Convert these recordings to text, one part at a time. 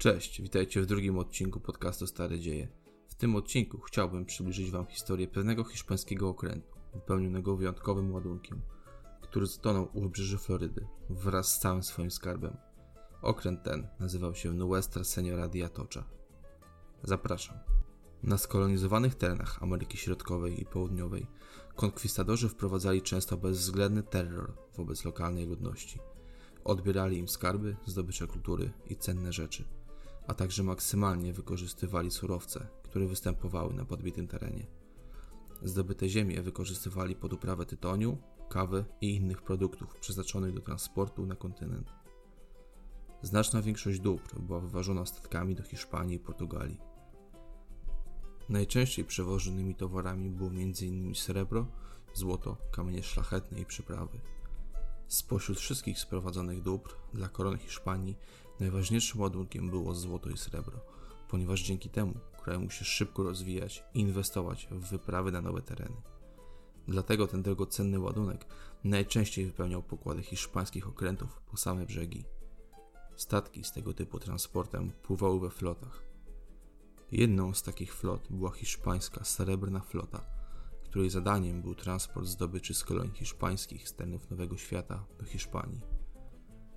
Cześć, witajcie w drugim odcinku podcastu Stare Dzieje. W tym odcinku chciałbym przybliżyć Wam historię pewnego hiszpańskiego okrętu, wypełnionego wyjątkowym ładunkiem, który zatonął u wybrzeży Florydy wraz z całym swoim skarbem. Okręt ten nazywał się Nuestra Senora de Atocha. Zapraszam. Na skolonizowanych terenach Ameryki Środkowej i Południowej konkwistadorzy wprowadzali często bezwzględny terror wobec lokalnej ludności. Odbierali im skarby, zdobycze kultury i cenne rzeczy, a także maksymalnie wykorzystywali surowce, które występowały na podbitym terenie. Zdobyte ziemie wykorzystywali pod uprawę tytoniu, kawy i innych produktów przeznaczonych do transportu na kontynent. Znaczna większość dóbr była wyważona statkami do Hiszpanii i Portugalii. Najczęściej przewożonymi towarami było m.in. srebro, złoto, kamienie szlachetne i przyprawy. Spośród wszystkich sprowadzonych dóbr dla korony Hiszpanii najważniejszym ładunkiem było złoto i srebro, ponieważ dzięki temu kraj musi się szybko rozwijać i inwestować w wyprawy na nowe tereny. Dlatego ten drogocenny ładunek najczęściej wypełniał pokłady hiszpańskich okrętów po same brzegi. Statki z tego typu transportem pływały we flotach. Jedną z takich flot była hiszpańska Srebrna Flota, której zadaniem był transport zdobyczy z kolonii hiszpańskich z terenów Nowego Świata do Hiszpanii.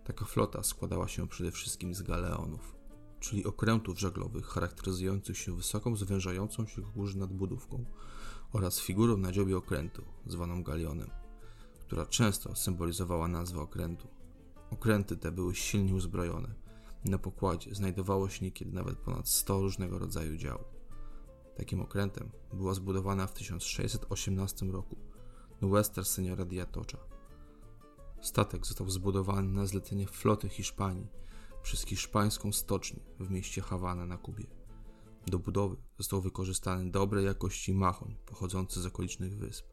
Taka flota składała się przede wszystkim z galeonów, czyli okrętów żaglowych charakteryzujących się wysoką, zwężającą się górze nadbudówką oraz figurą na dziobie okrętu, zwaną galionem, która często symbolizowała nazwę okrętu. Okręty te były silnie uzbrojone. Na pokładzie znajdowało się niekiedy nawet ponad 100 różnego rodzaju dział. Takim okrętem była zbudowana w 1618 roku Nuestra Senora de Atocha. Statek został zbudowany na zlecenie floty Hiszpanii przez hiszpańską stocznię w mieście Hawana na Kubie. Do budowy został wykorzystany dobrej jakości machoń pochodzący z okolicznych wysp.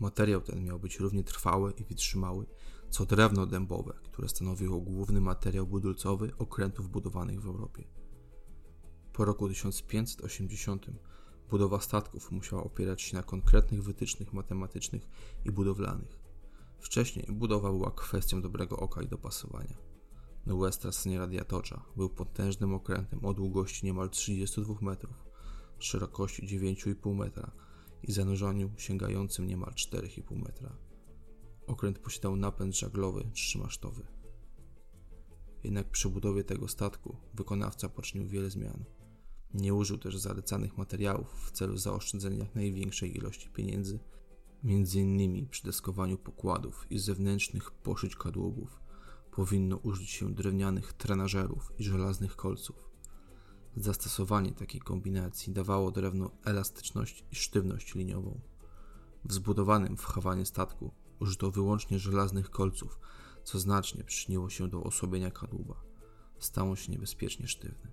Materiał ten miał być równie trwały i wytrzymały, co drewno dębowe, które stanowiło główny materiał budulcowy okrętów budowanych w Europie. Po roku 1580 budowa statków musiała opierać się na konkretnych wytycznych matematycznych i budowlanych. Wcześniej budowa była kwestią dobrego oka i dopasowania. Nuestra Senora de Atocha był potężnym okrętem o długości niemal 32 metrów, szerokości 9,5 metra i zanurzeniu sięgającym niemal 4,5 metra. Okręt posiadał napęd żaglowy trzymasztowy. Jednak przy budowie tego statku wykonawca poczynił wiele zmian. Nie użył też zalecanych materiałów w celu zaoszczędzenia jak największej ilości pieniędzy, m.in. przy deskowaniu pokładów i zewnętrznych poszyć kadłubów powinno użyć się drewnianych trenażerów i żelaznych kolców. Zastosowanie takiej kombinacji dawało drewnu elastyczność i sztywność liniową. W zbudowanym w Hawanie statku użyto wyłącznie żelaznych kolców, co znacznie przyczyniło się do osłabienia kadłuba. Stało się niebezpiecznie sztywny.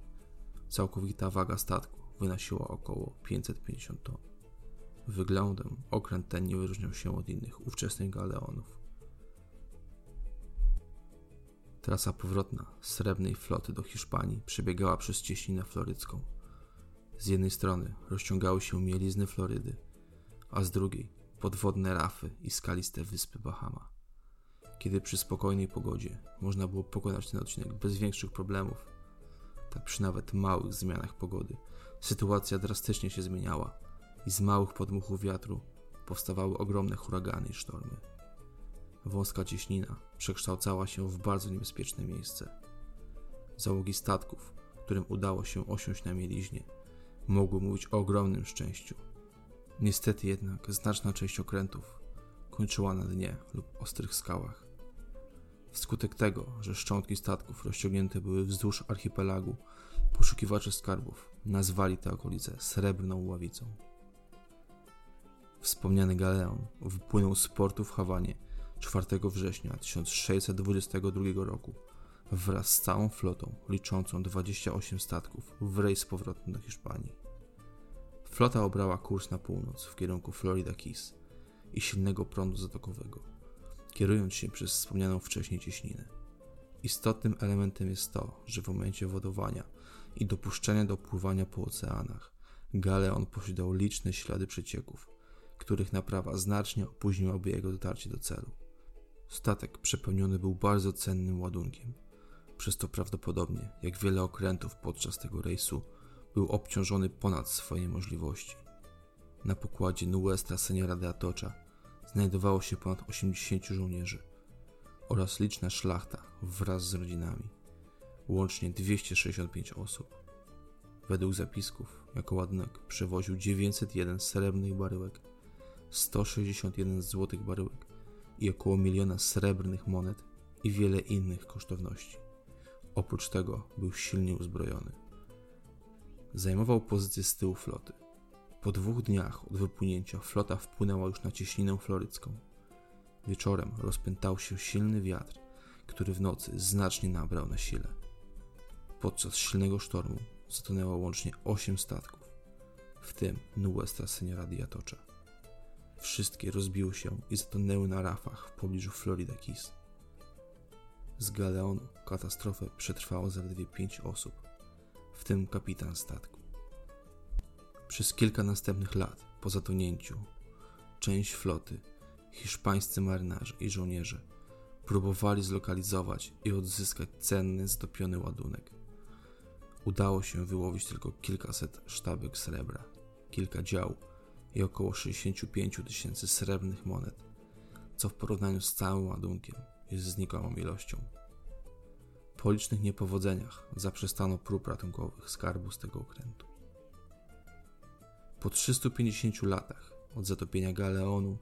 Całkowita waga statku wynosiła około 550 ton. Wyglądem okręt ten nie wyróżniał się od innych ówczesnych galeonów. Trasa powrotna srebrnej floty do Hiszpanii przebiegała przez cieśninę florycką. Z jednej strony rozciągały się mielizny Florydy, a z drugiej podwodne rafy i skaliste wyspy Bahama. Kiedy przy spokojnej pogodzie można było pokonać ten odcinek bez większych problemów, tak przy nawet małych zmianach pogody sytuacja drastycznie się zmieniała i z małych podmuchów wiatru powstawały ogromne huragany i sztormy. Wąska cieśnina przekształcała się w bardzo niebezpieczne miejsce. Załogi statków, którym udało się osiąść na mieliźnie, mogły mówić o ogromnym szczęściu. Niestety jednak znaczna część okrętów kończyła na dnie lub ostrych skałach. Wskutek tego, że szczątki statków rozciągnięte były wzdłuż archipelagu, poszukiwacze skarbów nazwali tę okolicę Srebrną Ławicą. Wspomniany galeon wypłynął z portu w Hawanie 4 września 1622 roku wraz z całą flotą liczącą 28 statków w rejs powrotny do Hiszpanii. Flota obrała kurs na północ w kierunku Florida Keys i silnego prądu zatokowego, kierując się przez wspomnianą wcześniej cieśninę. Istotnym elementem jest to, że w momencie wodowania i dopuszczenia do pływania po oceanach galeon posiadał liczne ślady przecieków, których naprawa znacznie opóźniłaby jego dotarcie do celu. Statek przepełniony był bardzo cennym ładunkiem. przez to prawdopodobnie, jak wiele okrętów podczas tego rejsu, był obciążony ponad swoje możliwości. Na pokładzie Nuestra Seniora de Atocha znajdowało się ponad 80 żołnierzy oraz liczna szlachta wraz z rodzinami, łącznie 265 osób. Według zapisków, jako ładunek przewoził 901 srebrnych baryłek, 161 złotych baryłek i około miliona srebrnych monet i wiele innych kosztowności. Oprócz tego był silnie uzbrojony. Zajmował pozycję z tyłu floty. Po dwóch dniach od wypłynięcia flota wpłynęła już na cieśninę florycką. Wieczorem rozpętał się silny wiatr, który w nocy znacznie nabrał na sile. Podczas silnego sztormu zatonęło łącznie osiem statków, w tym Nuestra Seniora Diatocza. Wszystkie rozbiły się i zatonęły na rafach w pobliżu Florida Keys. Z galeonu katastrofę przetrwało zaledwie pięć osób, w tym kapitan statku. Przez kilka następnych lat po zatonięciu część floty, hiszpańscy marynarze i żołnierze próbowali zlokalizować i odzyskać cenny, zdopiony ładunek. Udało się wyłowić tylko kilkaset sztabek srebra, kilka dział i około 65 tysięcy srebrnych monet, co w porównaniu z całym ładunkiem jest znikomą ilością. Po licznych niepowodzeniach zaprzestano prób ratunkowych skarbu z tego okrętu. Po 350 latach od zatopienia Galeonu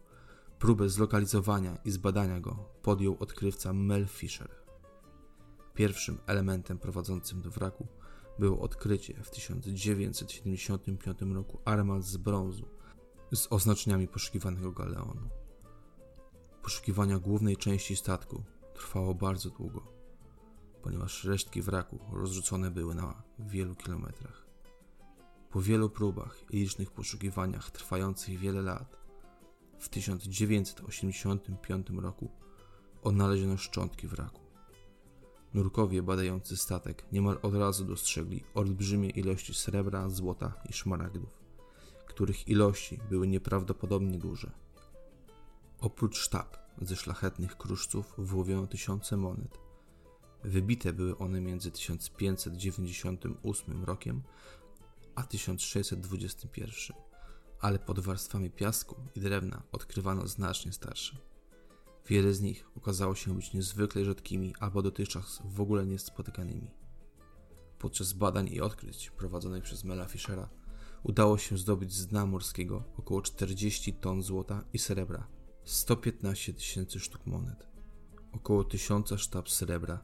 próbę zlokalizowania i zbadania go podjął odkrywca Mel Fisher. Pierwszym elementem prowadzącym do wraku było odkrycie w 1975 roku armat z brązu z oznaczeniami poszukiwanego galeonu. Poszukiwania głównej części statku trwało bardzo długo, ponieważ resztki wraku rozrzucone były na wielu kilometrach. Po wielu próbach i licznych poszukiwaniach trwających wiele lat, w 1985 roku odnaleziono szczątki wraku. Nurkowie badający statek niemal od razu dostrzegli olbrzymie ilości srebra, złota i szmaragdów których ilości były nieprawdopodobnie duże. Oprócz sztab ze szlachetnych kruszców wyłowiono tysiące monet. Wybite były one między 1598 rokiem a 1621, ale pod warstwami piasku i drewna odkrywano znacznie starsze. Wiele z nich okazało się być niezwykle rzadkimi albo dotychczas w ogóle niespotykanymi. Podczas badań i odkryć prowadzonych przez Mela Fischera udało się zdobyć z dna morskiego około 40 ton złota i srebra, 115 tysięcy sztuk monet, około 1000 sztab srebra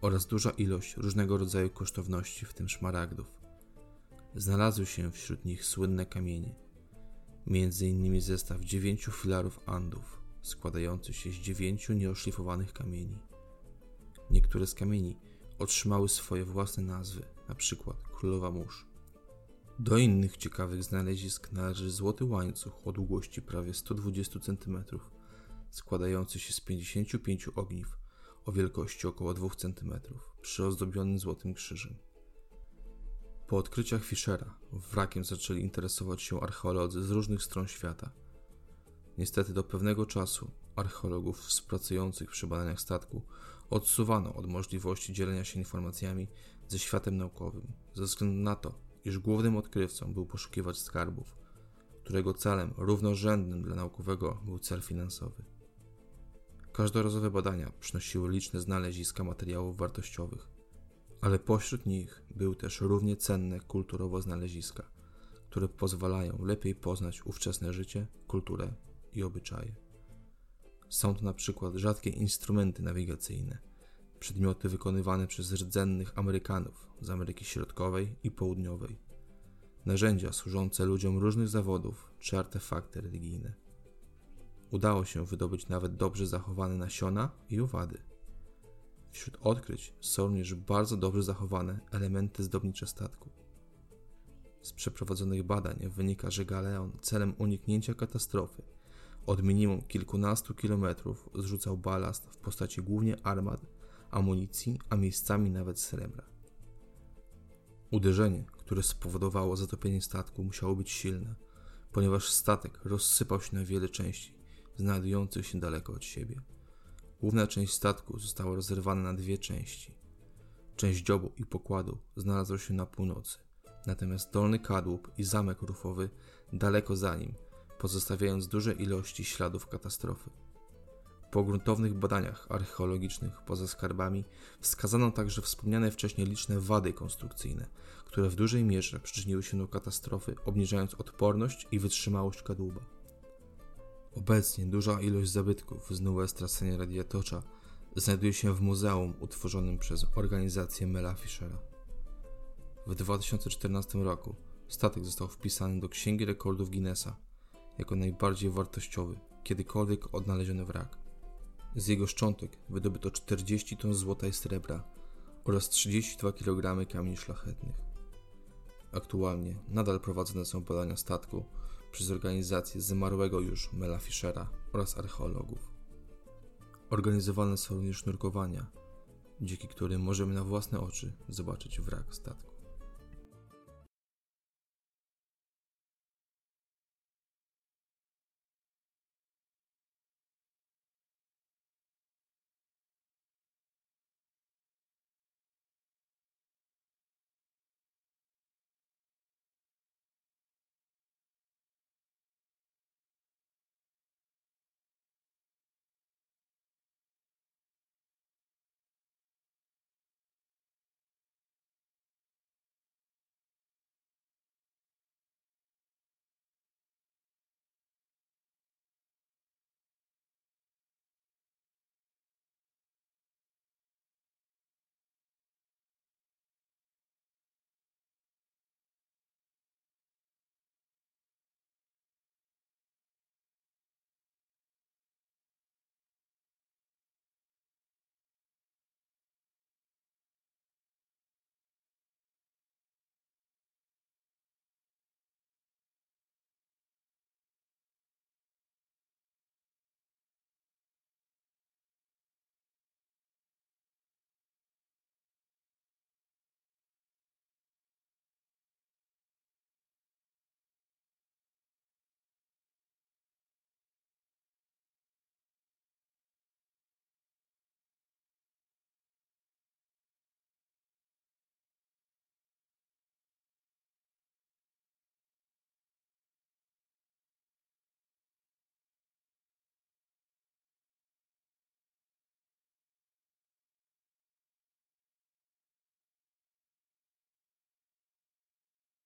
oraz duża ilość różnego rodzaju kosztowności, w tym szmaragdów. Znalazły się wśród nich słynne kamienie, innymi zestaw dziewięciu filarów Andów, składający się z dziewięciu nieoszlifowanych kamieni. Niektóre z kamieni otrzymały swoje własne nazwy, na przykład Królowa Mórz. Do innych ciekawych znalezisk należy złoty łańcuch o długości prawie 120 cm, składający się z 55 ogniw o wielkości około 2 cm, przyozdobiony złotym krzyżem. Po odkryciach Fischera wrakiem zaczęli interesować się archeolodzy z różnych stron świata. Niestety do pewnego czasu archeologów współpracujących przy badaniach statku odsuwano od możliwości dzielenia się informacjami ze światem naukowym, ze względu na to, iż głównym odkrywcą był poszukiwacz skarbów, którego celem równorzędnym dla naukowego był cel finansowy. Każdorazowe badania przynosiły liczne znaleziska materiałów wartościowych, ale pośród nich były też równie cenne kulturowo znaleziska, które pozwalają lepiej poznać ówczesne życie, kulturę i obyczaje. Są to na przykład rzadkie instrumenty nawigacyjne, przedmioty wykonywane przez rdzennych Amerykanów z Ameryki Środkowej i Południowej, narzędzia służące ludziom różnych zawodów czy artefakty religijne. Udało się wydobyć nawet dobrze zachowane nasiona i owady. Wśród odkryć są również bardzo dobrze zachowane elementy zdobnicze statku. Z przeprowadzonych badań wynika, że Galeon celem uniknięcia katastrofy od minimum kilkunastu kilometrów zrzucał balast w postaci głównie armat amunicji, a miejscami nawet srebra. Uderzenie, które spowodowało zatopienie statku, musiało być silne, ponieważ statek rozsypał się na wiele części, znajdujących się daleko od siebie. Główna część statku została rozerwana na dwie części. Część dziobu i pokładu znalazła się na północy, natomiast dolny kadłub i zamek rufowy daleko za nim, pozostawiając duże ilości śladów katastrofy. Po gruntownych badaniach archeologicznych poza skarbami wskazano także wspomniane wcześniej liczne wady konstrukcyjne, które w dużej mierze przyczyniły się do katastrofy, obniżając odporność i wytrzymałość kadłuba. Obecnie duża ilość zabytków z Nowe Stracenia Radiatocza znajduje się w muzeum utworzonym przez organizację Mela Fischera. W 2014 roku statek został wpisany do Księgi Rekordów Guinnessa jako najbardziej wartościowy kiedykolwiek odnaleziony wrak. Z jego szczątek wydobyto 40 ton złota i srebra oraz 32 kg kamieni szlachetnych. Aktualnie nadal prowadzone są badania statku przez organizację zmarłego już Mela Fischera oraz archeologów. Organizowane są również nurkowania, dzięki którym możemy na własne oczy zobaczyć wrak statku.